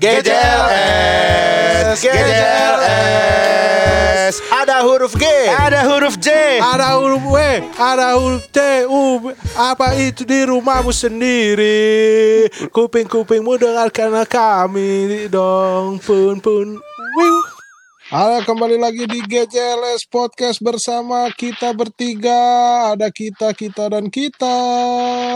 GJLS, GJLS. Ada huruf G, ada huruf J, Ada huruf W, ada huruf T, U, apa itu di rumahmu sendiri? Kuping-kupingmu dengarkan kami dong, pun pun. Wiu. Halo, kembali lagi di GJLS Podcast bersama kita bertiga. Ada kita, kita, dan kita.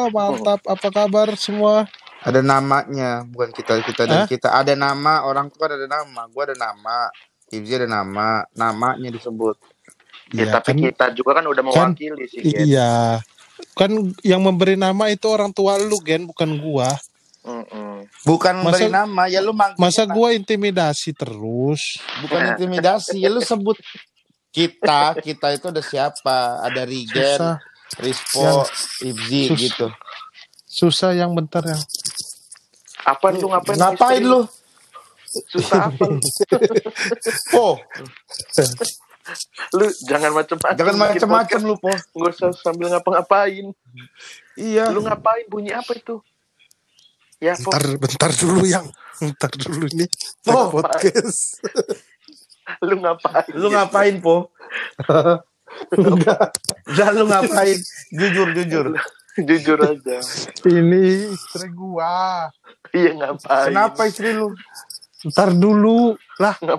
Mantap, apa kabar semua? Ada namanya, bukan kita kita dan Hah? kita. Ada nama, orang tua ada nama, gua ada nama, Ibzi ada nama, namanya disebut. Ya, Iya, tapi kan- kita juga kan udah mewakili sih, Gen. Iya. Kan yang memberi nama itu orang tua lu, Gen, bukan gua. Mm-mm. Bukan Masa- beri nama, ya lu manggil. Masa gua intimidasi terus? bukan intimidasi, ya lu sebut kita, kita itu ada siapa? Ada Rigen, Susah. Rispo, Ibzi Sus- gitu. Susah yang bentar yang. Apa lu ngapain? Ngapain istri? lu? Susah apa lu? Po, Lu jangan macem-macem. jangan podcast. lu, Po. Nggak usah sambil ngapa-ngapain. Iya. Lu ngapain? Bunyi apa itu? Ya, Po. Bentar, bentar dulu yang. Bentar dulu nih. Po, Podcast. Lu ngapain? lu ngapain, Po? Enggak. Udah lu ngapain? Jujur, jujur. Jujur aja. Ini istri gua. Iya ngapain? Kenapa istri lu? Bentar dulu. Lah,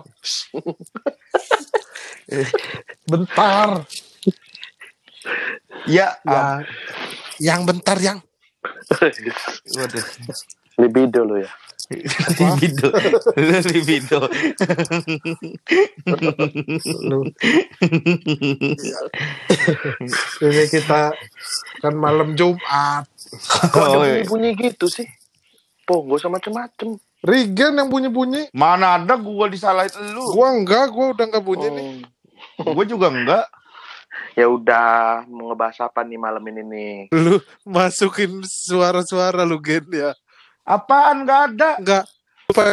bentar. Ya, Ya. Yang bentar yang. Waduh. Libido lu ya. Libido lu libido Lu. Ini kita kan malam Jumat. Kok ada Oh, iya. bunyi-bunyi gitu sih? Po, gak usah macem-macem. Regen yang bunyi-bunyi. mana ada gua disalahin lu Gua enggak, gua udah enggak bunyi nih. Oh. gua juga enggak Ya udah, mau ngebahas apa nih malam ini nih? Lu masukin suara-suara lu Gen ya. Apaan enggak ada Enggak. Lupa.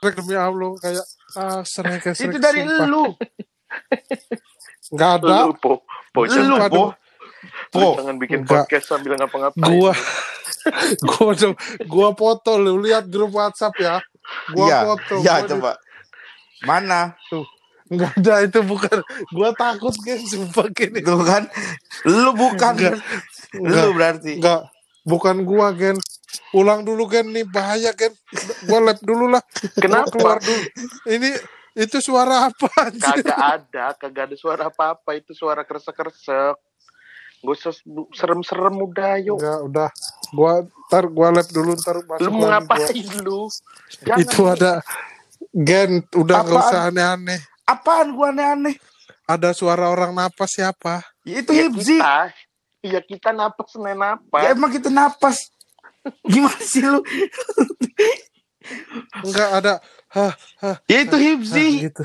Demi Allah kayak ah serek itu dari lu Enggak ada. Lu, Po. Po, lu po po jangan bikin Enggak. podcast sambil ngapa-ngapain. Gua gua gua foto lu lihat grup WhatsApp ya. Gua iya foto. iya Gua di- coba mana Enggak ada itu bukan. Gua takut Gen sumpah gini. itu kan lu bukan Enggak. lu berarti Enggak. Bukan gua Gen. Ulang dulu Gen nih bahaya Gen. Gua lab dulu lah. Gua Kenapa? keluar dulu. Ini itu suara apa anjir? Kagak ada, kagak ada suara apa-apa. Itu suara kresek-kresek. Gak usah serem-serem udah, yuk. Enggak, udah. Gua ntar gua lab dulu ntar masuk Lu mau ngapain lu? gua. Itu ada Gen, udah nggak usah aneh-aneh. apaan gua aneh-aneh Ada suara orang napas siapa? Ya, itu Ya hipzi kita, ya kita napas nih napas. ya emang kita napas gimana sih lu Enggak ada. Hah, hah, ya itu hah, hipzi gitu.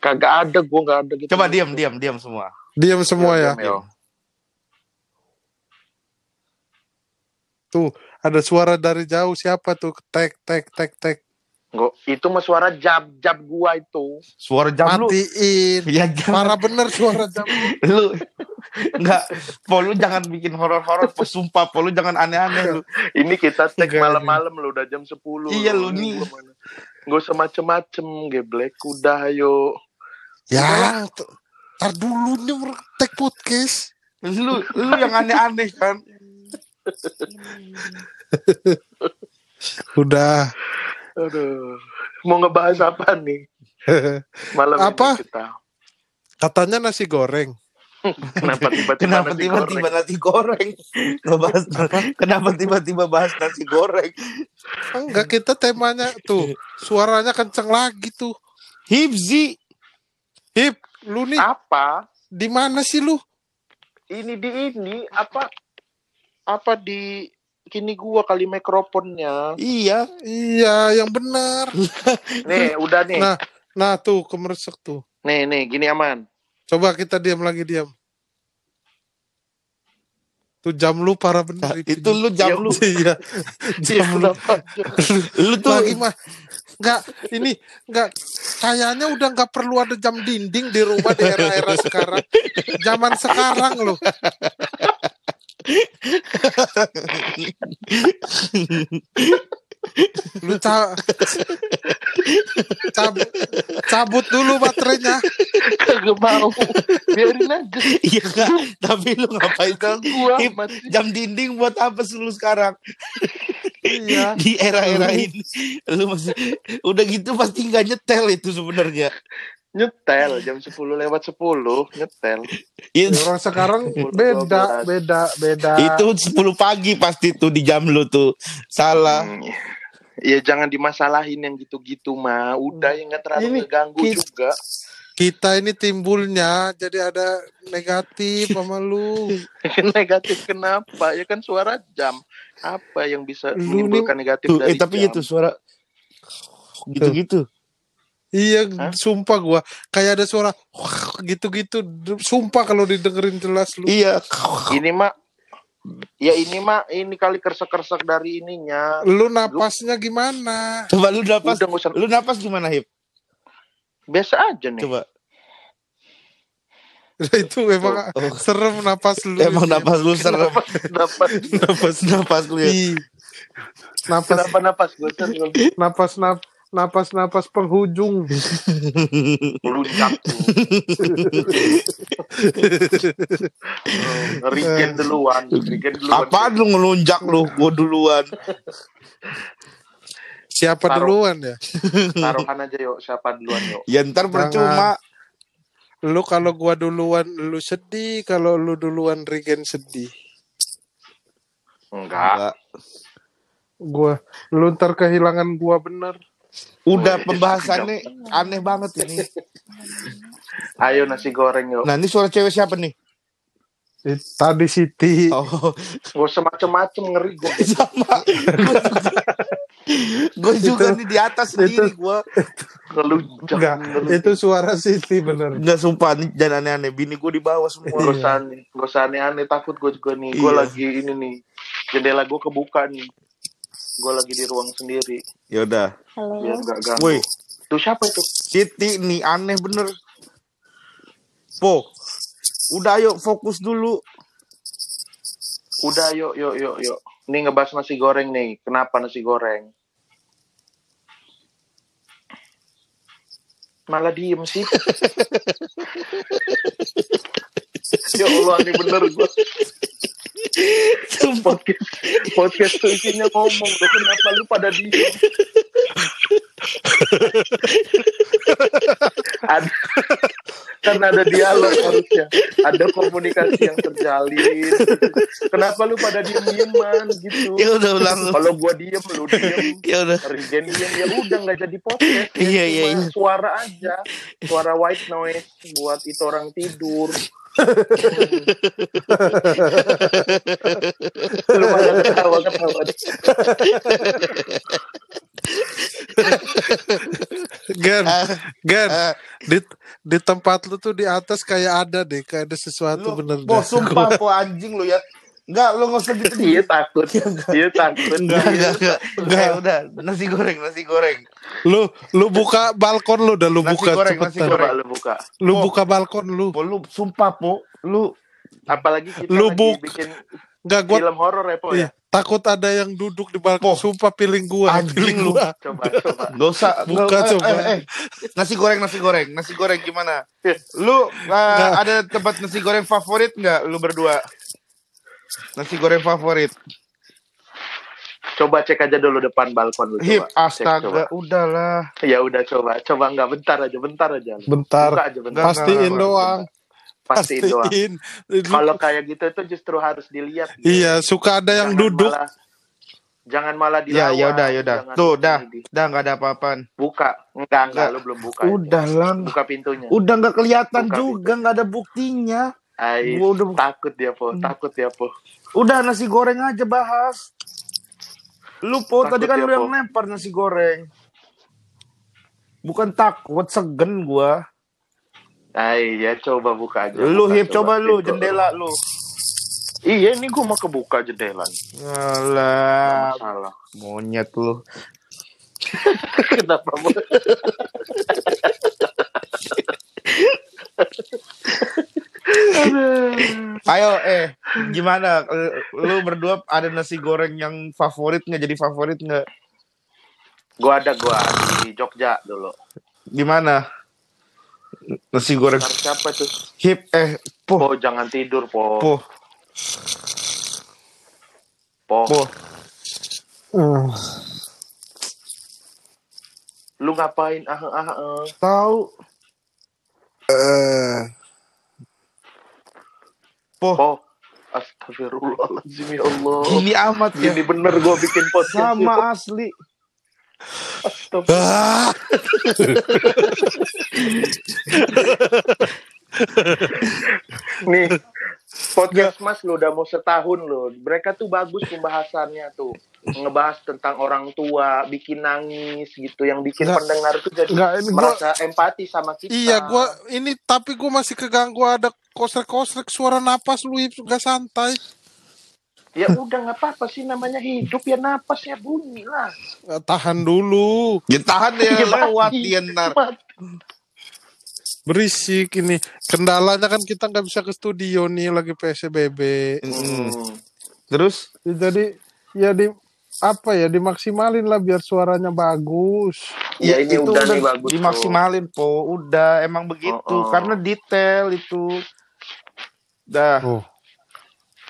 Kagak ada, gua nggak ada gitu. coba diam diam diam semua Diam semua ya. Diam, yo. Tuh, ada suara dari jauh siapa tuh? Tek tek tek tek. Nggak, itu mah suara jab-jab gua itu. suara jam lu Matiin. ya jangan Parah bener suara jam. lu enggak po lu jangan bikin horor-horor sumpah po lu jangan aneh-aneh lu Ini kita tag Enggak, malam-malam lu udah jam 10. Iya, lu nih. Gak usah macem-macem, geblek. Udah, ayo. Ya, tar dulu nih tek podcast. lu lu yang aneh-aneh kan Udah. Aduh. Mau ngebahas apa nih? Malam Apa? ini kita. Katanya nasi goreng. Kenapa tiba-tiba kenapa nasi tiba-tiba goreng? nasi goreng ngebahas kenapa tiba-tiba bahas nasi goreng Enggak, kita temanya tuh. Suaranya kenceng lagi tuh. hipzi Hip, lu nih Apa? di mana sih lu? Ini di ini apa? Apa di kini gua kali mikrofonnya. iya Iya, yang benar. Nih, udah nih. Nah, nah tuh kemeresek tuh. Nih, nih, gini aman. Coba kita diam lagi diam. Tuh jam lu parah bener Nah, itu lu Ya, jam lu Iya. Iya, Jam lu. kenapa? lu tuh Lagi mah enggak ini enggak kayaknya udah enggak perlu ada jam dinding di rumah di era-era sekarang. Zaman sekarang loh. Lu ca cabut, cabut dulu baterainya. Kagak mau. Biarin aja. Iya enggak, tapi lu ngapain Ganggu Hip, jam dinding buat apa sih lu sekarang? Iya. Di era-era ini lu masih udah gitu pasti nggak nyetel itu sebenarnya. Nyetel jam 10 lewat 10 nyetel. Itu, Orang sekarang beda, beda, beda. itu 10 pagi pasti tuh di jam lu tuh. Salah. Hmm, Ya jangan dimasalahin yang gitu-gitu mah. Udah yang nggak terlalu Ini ngeganggu kit- juga. kita ini timbulnya jadi ada negatif sama lu. negatif kenapa? Ya kan suara jam. Apa yang bisa Lu menimbulkan negatif Tuh, dari eh tapi jam? itu suara gitu-gitu. Iya, Hah? sumpah gua kayak ada suara gitu-gitu. Sumpah kalau didengerin jelas lu. Iya. Ini mah Ya ini mah ini kali kersek-kersek dari ininya. Lu napasnya gimana? Coba lu napas. Udah usah Lu napas gimana, Hip? biasa aja nih. Coba. itu memang Oh. serem napas lu. Emang napas lu serem. Dapat napas napas lu ya. Napas kenapa napas gue serem. napas nap, napas napas penghujung. Melunjak Regen duluan, Regen duluan. Apaan lu ngelunjak lu? Gua duluan. Siapa Taruh. duluan ya? Taruhan aja yuk, siapa duluan yuk. Ya ntar percuma. Lu kalau gua duluan lu sedih, kalau lu duluan Regen sedih. Enggak. Enggak. Gua lu ntar kehilangan gua bener. Udah pembahasannya aneh banget ini. Ayo nasi goreng yuk. Nah, ini suara cewek siapa nih? Eh, Tadi Siti. Oh, Gak usah macem-macem ngeri gue. sama. Gue juga nih di atas sendiri gua. Ngelunjak. Enggak, itu suara Siti bener. Enggak sumpah nih jangan aneh-aneh. Bini gue di bawah semua. Gak usah aneh, gak usah aneh-aneh takut gue juga nih. Gue Iya. lagi ini nih, jendela gue kebuka nih. Gue lagi di ruang sendiri, Ya udah. biar gak ganggu. Woi, Tuh siapa itu? Siti nih aneh bener. Po. Udah ayo fokus dulu. Udah yuk, yuk, yuk, yuk. Ini ngebahas nasi goreng nih. Kenapa nasi goreng? Malah diem sih. ya Allah, ini bener gue. Podcast, podcast tuh isinya ngomong. Kenapa lu pada diem? ada, kan ada dialog harusnya. Ada komunikasi yang terjalin. Kenapa lu pada diem-dieman gitu? Ya udah ulang. Kalau gua diem, lu diem. Ya udah. Regen diem, ya udah nggak jadi podcast. Ya Iya, iya, iya. Suara aja, suara white noise buat itu orang tidur. lu pada ketawa ketawa. Gan, Gan, Eh, di, di tempat lu tuh di atas kayak ada deh, kayak ada sesuatu lu, bener po, dah. sumpah po anjing lu ya. Enggak, lu nggak usah gitu. Iya takut, iya takut. Enggak, enggak, enggak. Enggak, udah. Nasi goreng, nasi goreng. Lu lu buka balkon lu dah lu Nasi buka goreng, nasi cepetan. goreng. Coba lu buka. Lu Oh. buka balkon lu. Po, lu sumpah po, lu Apalagi kita Lu lagi buk- bikin Enggak gua film horor ya, Po iya, ya. Takut ada yang duduk di balkon. Oh. Sumpah pilih gua, Anjing pilih lu. gua. Coba, coba. Gak usah Buka nggak- eh, coba. eh, eh. Nasi goreng nasi goreng Nasi goreng gimana Lu uh, Nggak. ada tempat nasi goreng favorit nggak Lu berdua Nasi goreng favorit Coba cek aja dulu depan balkon lu. Hip Coba. Cek, astaga coba. Udahlah Ya udah coba, coba enggak bentar aja, bentar aja. Bentar. Buka aja bentar. Nggak, Pastiin nggak, doang. Pastiin doang. Kalau kayak gitu itu justru harus dilihat. Iya, suka ada yang Jangan duduk. malah- jangan malah Ya dilawan. ya udah ya udah jangan Tuh ini dah di- Dah nggak ada apa-apaan Buka. Enggak, enggak, lu belum buka. Udah lah Buka pintunya. Udah nggak kelihatan Buka juga nggak ada buktinya Ais, udah- takut dia, Po. Takut dia, Po. Udah nasi goreng aja bahas Lu po Takut tadi kan ya, lu yang lempar nasi goreng Bukan takut segen gua Ay, ya coba buka aja. Lu buka, hip coba lu Pintu. jendela lu Iya, ini gua mau kebuka jendela. Alah, Salah. monyet lu. Kenapa, Po? Ayo, eh, gimana? Lu berdua ada nasi goreng yang favorit nggak? Jadi favorit nggak? Gua ada gua di Jogja dulu. Di mana? Nasi goreng siapa tuh? hip eh po Po, jangan tidur, Po. po Po. po. Hmm. Lu ngapain? Ah, ah, ah. Tahu. Eh. Po. Po. Astagfirullahaladzim ya Allah. Gini amat ya. Gini bener gua bikin podcast. Sama asli. Ah, Nih, podcast Mas lu udah mau setahun loh. Mereka tuh bagus pembahasannya tuh. Ngebahas tentang orang tua, bikin nangis gitu. Yang bikin Nggak. pendengar tuh jadi Nggak, ini gua- merasa empati sama kita. iya, gua ini tapi gua masih keganggu ada kosrek-kosrek suara napas lu nggak santai. Ya udah nggak apa-apa sih namanya hidup ya napas ya bunyi lah. Nggak, tahan dulu. Ya tahan ya Ya, lewat dia ntar. Berisik ini. Kendalanya kan kita nggak bisa ke studio nih lagi PSBB. Mm. Hmm. Terus Jadi ya di apa ya dimaksimalin lah biar suaranya bagus. Ya, ini itu udah nih bagus, Dimaksimalin po, udah emang begitu Oh, oh. karena detail itu. Dah. Oh.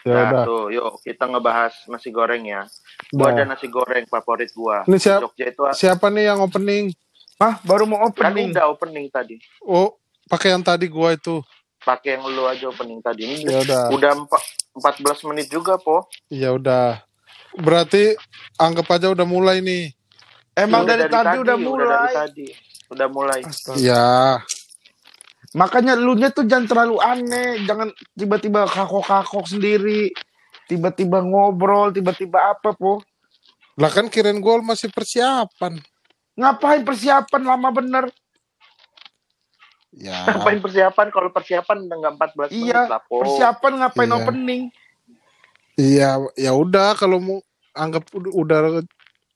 Ya Nah udah. tuh, yuk kita ngebahas nasi goreng ya. Gua Nah. ada nasi goreng favorit gua. Ini siap- Jogja itu Siapa nih yang opening? Hah, baru mau kan opening. udah opening tadi. Oh, pakai yang tadi gua itu. Pakai yang lu aja opening tadi. Ini Ya udah. udah empat 14 menit juga, Po. Ya udah. Berarti anggap aja udah mulai nih. Emang Udah dari, tadi, udah dari mulai. tadi. Udah mulai. Ya. Makanya lu nya tuh jangan terlalu aneh, jangan tiba-tiba kakok-kakok sendiri, tiba-tiba ngobrol, tiba-tiba apa po? Lah kan kirain gol masih persiapan. Ngapain persiapan lama bener? Ya. Ngapain persiapan? Kalau persiapan udah nggak 14 menit Iya, lah, Po. persiapan ngapain Iya. opening? Iya, ya udah kalau mau anggap udah, udah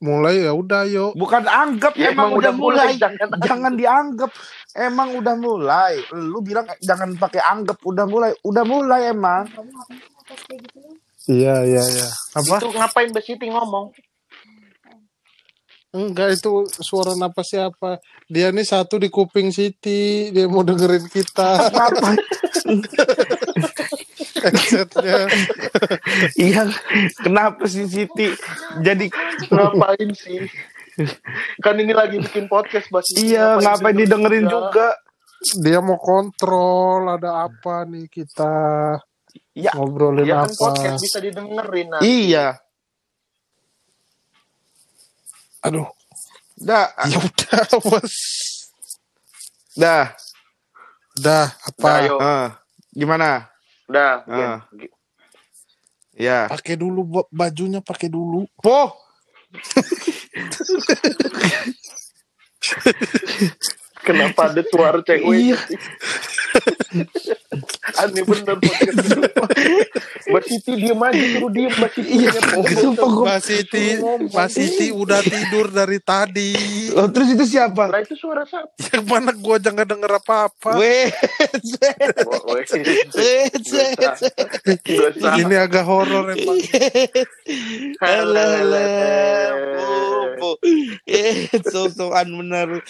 mulai ya udah yuk. Bukan anggap Ya, emang, udah mulai. jangan Jangan dianggap. Emang udah mulai. Lu bilang eh, jangan pakai anggap udah mulai. Udah mulai emang. Iya, iya, iya. Apa? Itu ngapain Siti ngomong? Enggak itu suara napas siapa? Dia nih satu di kuping Siti, dia mau dengerin kita. Headsetnya. Iya. Kenapa sih Siti? Jadi Ngapain sih? Kan ini lagi bikin podcast, Siti. iya ngapain didengerin juga? Dia mau kontrol ada apa nih kita Ya, ngobrolin Ya kan apa? podcast bisa didengerin. Nah. Iya. Aduh, Dah, ya udah, bos. dah. Dah, apa? Ayo. Ah, gimana? Udah, Ah. Gen. Ya. Pakai dulu ba- bajunya pakai dulu. Po. Kenapa ada suara cewek? Iya. Aneh bener podcast. Mbak Siti diem aja, suruh diem Mbak Siti. Iya, Ya, sumpah gua- Mbak Siti, Mbak Siti udah tidur dari tadi. Oh, terus itu siapa? Lah itu suara siapa? Yang mana gua aja nggak denger apa-apa. Weh. Ini agak horor emang. Halo, halo. Eh, so-soan bener.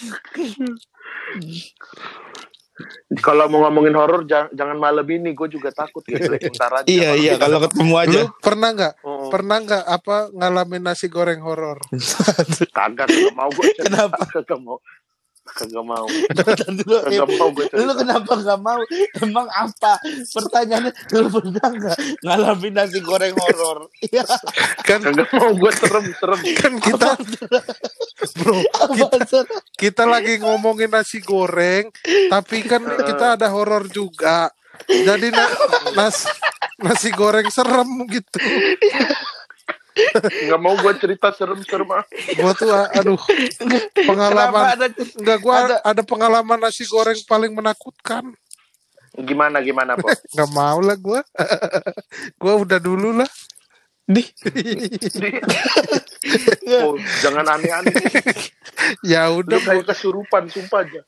Kalau mau ngomongin horor jangan, jangan malam ini, gue juga takut gitu. Ntar aja. Iya, iya, kalau ketemu aja. Lu pernah nggak? Oh, Pernah nggak apa ngalamin nasi goreng horor? kagak, kagak mau gue. Kenapa? Kagak mau. Kagak mau. Dulu, eh. Kagak mau gue. Lu kenapa gak mau? Emang apa? Pertanyaannya, lu pernah gak ngalamin nasi goreng horor? Iya, Kan Kagak mau gue serem, serem. kan kita bro Sir? kita lagi ngomongin nasi goreng tapi kan kita ada horor juga jadi na- nas nasi goreng serem gitu Nggak mau gue cerita serem-serem. ah. gua tuh a- aduh. Pengalaman. Ada enggak gua ada- ada, pengalaman nasi goreng paling menakutkan. Gimana, gimana, Po? nggak mau lah gua. Gua udah dulu lah. Di Oh, jangan aneh-aneh. ya Lu udah kayak kesurupan, sumpah aja.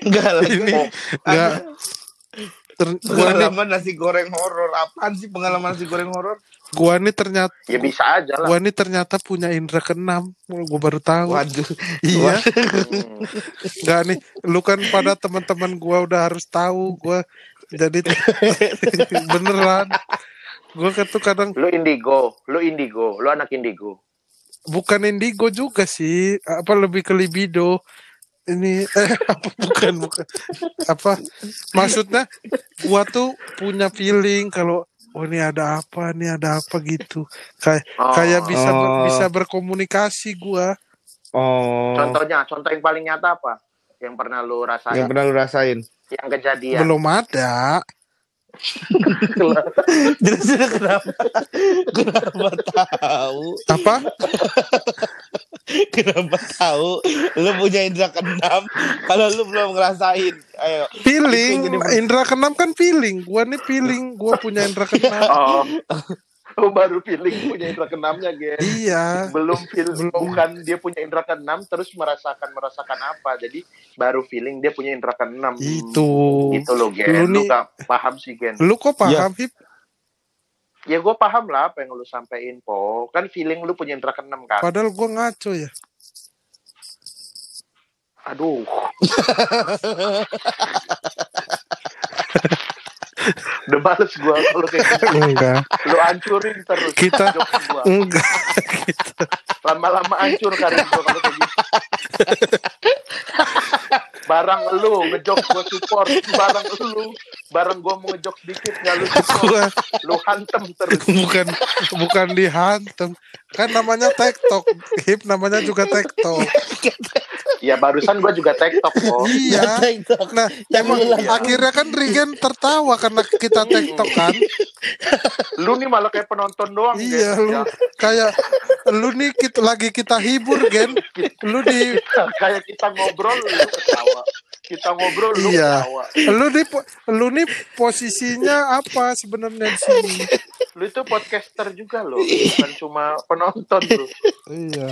enggak lah ini Oh, nggak ter- gua nih Pengalaman nasi goreng horor. Apaan sih pengalaman nasi goreng horor? gua nih ternyata Ya bisa aja lah. gua nih ternyata punya indera keenam gua baru tahu Waduh. iya. Enggak nih, lu kan pada teman-teman gua udah harus tahu gua jadi beneran. Gua kan tuh kadang Lu indigo, lu indigo, lu anak indigo. bukan indigo juga sih, apa lebih ke libido. Ini eh apa bukan bukan apa maksudnya gua tuh punya feeling kalau oh ini ada apa, ini ada apa gitu. Kayak Oh. kayak bisa ber- Oh. bisa berkomunikasi gua. Oh. Contohnya, contoh yang paling nyata apa? Yang pernah lu rasain? Yang pernah lu rasain. Yang kejadian. Belum ada. Jelasin kenapa? kenapa tahu? Apa? Kenapa tahu? Lu punya indra keenam kalau lu belum ngerasain. Ayo. Feeling, indra keenam kan feeling. Gua nih feeling, gua punya indra keenam. Oh. Lu baru feeling punya indra keenamnya, Gen. Iya. Belum feel, Belum. bukan dia punya indra keenam terus merasakan merasakan apa. Jadi baru feeling dia punya indra keenam. Itu. Gitu loh, Gen. Lu Lu, nih- gak paham sih, Gen. Lu kok paham, Hip? Ya gue paham lah apa yang lu sampein, Po. Kan feeling lu punya indra keenam kan. Padahal gua ngaco ya. Aduh. Udah males gue kalau kayak gitu. Enggak. Lu hancurin terus. Kita- gua. Enggak. Lama-lama hancur karir gue kalau kayak gitu. barang lu ngejok gue support barang lu barang gue mau ngejok sedikit nggak lu Gua lu hantem terus bukan bukan dihantem. Kan namanya TikTok. Hip namanya juga TikTok. ya barusan gue juga tiktok kok iya. Nah, emang akhirnya kan Regen tertawa karena kita TikTok kan. lu nih malah kayak penonton doang Iya, Gen. lu Ya, kayak lu nih kita lagi kita hibur, Gen. Lu di kayak kita ngobrol lu ketawa kita ngobrol lu Iya. ketawa lu po- lu nih posisinya apa sebenarnya di sini? Lu itu podcaster juga lo bukan cuma penonton lu Iya.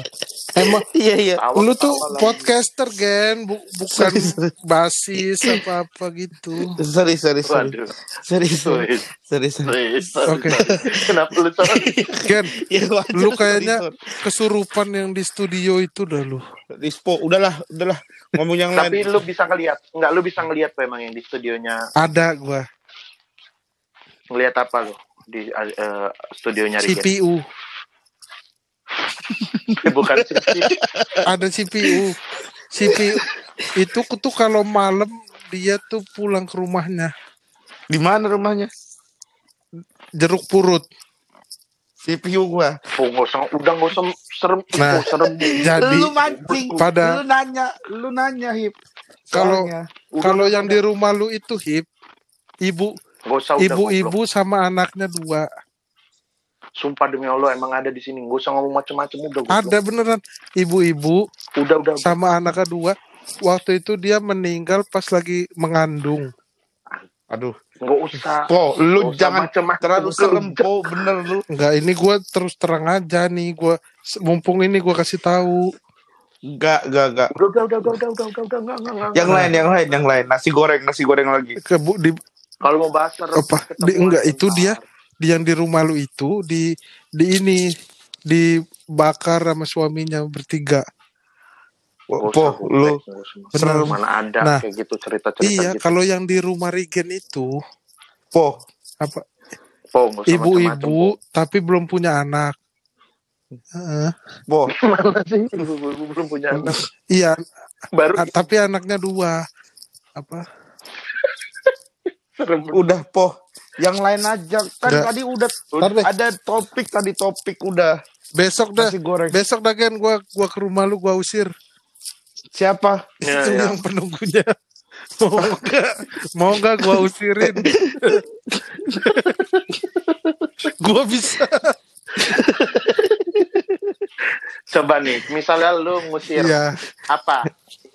Emang Iya iya. Tawa, lu tuh ketawa lagi. podcaster gen bu- bukan Sorry, sorry. basis apa apa gitu. Sorry sorry sorry. waduh Sorry sorry. Sorry. Sorry sorry. Oke. sorry. kenapa lu sorry Gen, Ya, wajar, lu kayaknya kesurupan yang di studio itu dah lu. Dispo, udahlah, udahlah. Ngomong yang tapi lain. lu bisa ngelihat nggak lu bisa ngelihat tuh emang yang di studionya Ada gua ngelihat apa lu di eh, studionya Rigen CPU, bukan sih ada CPU. CPU itu tuh kalau malam dia tuh pulang ke rumahnya Di mana rumahnya? jeruk purut. CPU gua. oh, usah udah nggak usah serem Nah, oh, serem Jadi lu mancing. pada- lu nanya, lu nanya hip. kalau kalau udah, yang di rumah lu itu hip ibu ibu-ibu sama anaknya dua sumpah demi Allah emang ada di sini nggak usah ngomong macem-macem udah goblok. ada beneran ibu-ibu udah udah sama anaknya dua waktu itu dia meninggal pas lagi mengandung Aduh. nggak usah Po, lu Nggak usah jangan macem-macem. terlalu serem, Po. Bener lu. enggak ini gua terus terang aja nih gua mumpung ini gua kasih tahu Enggak, enggak, enggak. udah udah udah udah udah udah udah Yang lain, yang lain, yang lain. Nasi goreng, nasi goreng lagi. ke bu di, kalau mau bahas Apa? ketemu Di- enggak, itu ntar. dia. di yang di rumah lu itu di di ini dibakar sama suaminya bertiga Po, lu. Bener. mana ada Nah, kayak gitu cerita-cerita iya gitu kalau yang di rumah Regen itu Po, apa ibu-ibu tapi belum punya anak Heeh. Po. Po. mana sih ibu-ibu belum punya anak iya baru tapi anaknya dua apa Udah, Po. Yang lain aja. Kan Nggak. tadi udah Ntar deh. ada topik tadi topik udah. besok dah goreng. besok dah kan gua gua ke rumah lu gua usir Siapa? Ya, itu ya. yang penunggunya mau nggak mau nggak gua usirin gua bisa coba nih misalnya lu ngusir Iya apa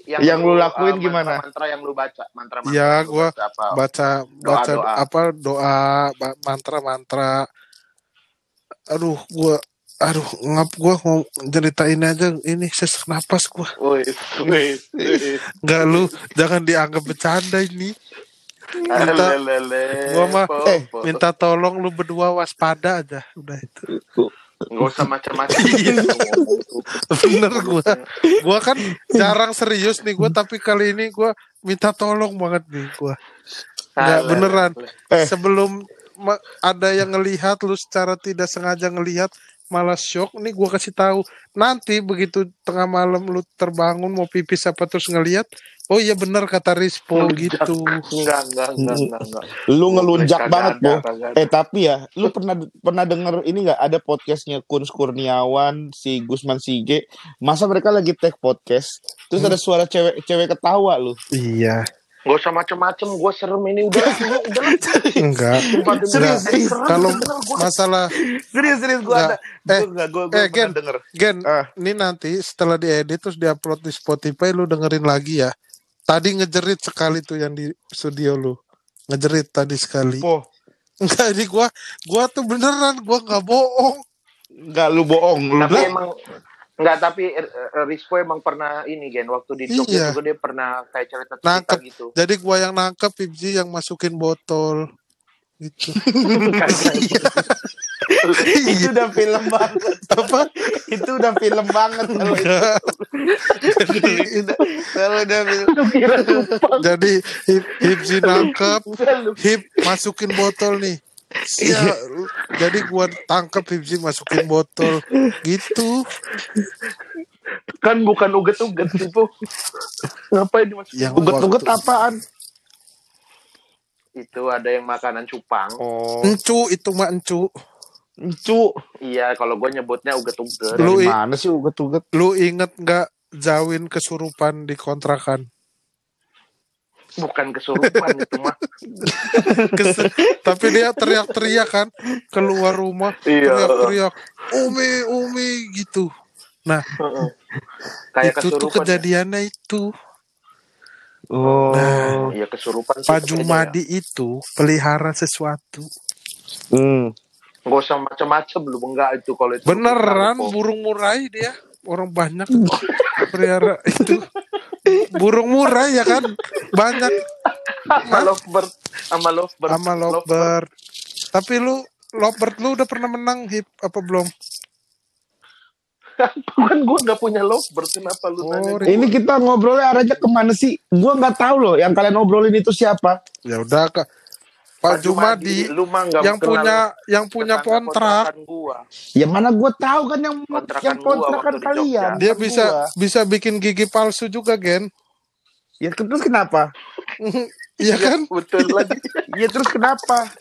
Yang lu lakuin eh, gimana? mantra yang lu baca mantra mantra Iya, yang lu gua baca apa baca baca Doa-doa. apa doa ba- mantra-mantra aduh gua aduh ngap gua mau ceritain aja ini sesak napas gua Woi, woi, woi. nggak lu jangan dianggap bercanda ini Minta- Lelele, gua mah- eh. Minta tolong lu berdua waspada aja. Udah itu. Nggak usah macam-macam. Iya. Bener gua. Gua kan jarang serius nih gua tapi kali ini gua minta tolong banget nih gua. Nggak, Alah, beneran. Eh. Sebelum ada yang ngelihat lu secara tidak sengaja ngelihat malah shock nih gua kasih tahu nanti begitu tengah malam lu terbangun mau pipis apa terus ngelihat oh iya bener kata Rispo Ngelunjak. gitu Enggak, enggak, enggak, enggak, enggak. Lu ngelunjak Kagak banget, ada. Eh tapi ya, lu pernah pernah denger ini nggak ada podcastnya Kun Kurniawan, si Gusman Sige. Masa mereka lagi take podcast, terus ada suara cewek cewek ketawa lu. iya Nggak usah macem-macem, gue serem ini udah, udah, udah. enggak Serius, eh, serem, kalau masalah Serius serius gua Nggak. ada. Eh, Gua nggak, gua, gua eh, Gen. denger. Gen, Ah. ini nanti setelah diedit terus diupload di Spotify lu dengerin lagi ya. Tadi ngejerit sekali tuh yang di studio lu. Ngejerit tadi sekali. Po, Enggak, ini gua gua tuh beneran gua nggak bohong. nggak lu bohong, lu Tapi bohong. emang Enggak, tapi eh, Rispo emang pernah ini Gen waktu di Jogja Iya. juga dia pernah kayak cerita-cerita Nangkep. gitu. Jadi gua yang nangkep Pibji yang masukin botol gitu. itu udah film banget. Apa? itu udah film banget kalau itu. Kalau udah film. Jadi Hip, Hipzi nangkep. Hip masukin botol nih. Sia, jadi gua tangkep Hipzi masukin botol gitu. Kan bukan uget-uget itu. Ngapain dimasukin? Yang Uget-uget waktu- apaan? Itu ada yang makanan cupang. Oh, Encu itu mah encu. cu. Iya, kalau gue nyebutnya uget-uget. Lu- mana sih uget-uget? Lu inget nggak Zawin kesurupan di kontrakan? Bukan kesurupan itu mah. Kes- Tapi dia teriak-teriak kan keluar rumah, Iya. teriak-teriak, Umi, Umi gitu. Nah. Kayak itu tuh kesurupan. kejadiannya itu. Oh. Nah, Iya kesurupan. sih Pak Jumadi itu pelihara sesuatu. Hmm. ya. Nggak usah macam-macam lu enggak itu kalau itu. Beneran burung murai dia. Orang banyak pelihara itu. Burung murai ya kan? Banyak sama lovebird, sama lovebird, sama lovebird. Tapi lu lovebird lu udah pernah menang hip apa belum? Kan gue nggak punya lovebird, kenapa lu Oh, tanya? Ini kita ngobrolnya arahnya ke mana sih? Gua nggak tahu loh. Yang kalian obrolin itu siapa? Ya udah Kak. Pak Jumadi lu mah nggak yang punya yang punya kontrak kontrakan gua. Ya mana gue tahu kan yang Kontrakan yang kontrakan kalian. Dia bukan bisa gua. bisa bikin gigi palsu juga Gen Ya terus kenapa? Iya kan Betul lagi. Ya terus kenapa?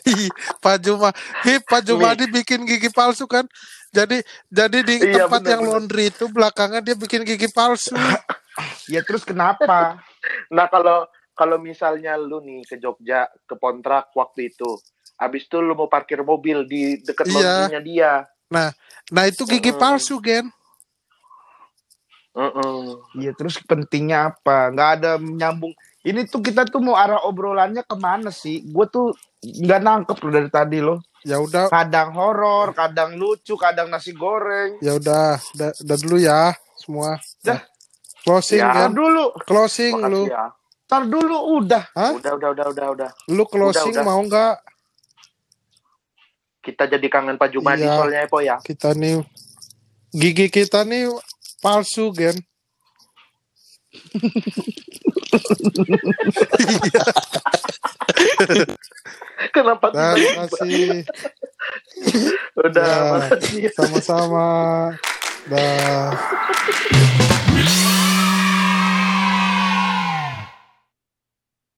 Pak Juma Hip Pak Jumadi bikin gigi palsu kan jadi jadi di Iya, tempat benar, yang laundry itu belakangnya dia bikin gigi palsu Ya terus kenapa? Nah kalau kalau misalnya lu nih ke Jogja ke kontrak waktu itu, abis itu lu mau parkir mobil di deket Iya. laundrynya dia. nah itu gigi Hmm. palsu Gen Heeh. Ya terus pentingnya apa? Nggak ada nyambung. Ini tuh kita tuh mau arah obrolannya ke mana sih? Gue tuh nggak nangkep loh dari tadi loh. ya udah Kadang horor, kadang lucu, kadang nasi goreng. ya udah udah dulu ya semua Dah. closing Ya. kan dulu, closing lu Makasih ya. Tar dulu udah. Hah? Udah udah udah udah udah. lu closing Udah, udah. mau nggak Kita jadi kangen Pak Jumadi Iya. soalnya Epo ya. kita nih gigi kita nih palsu Gen Kenapa Terima tiba-tiba? kasih Udah, Ya. sama-sama dah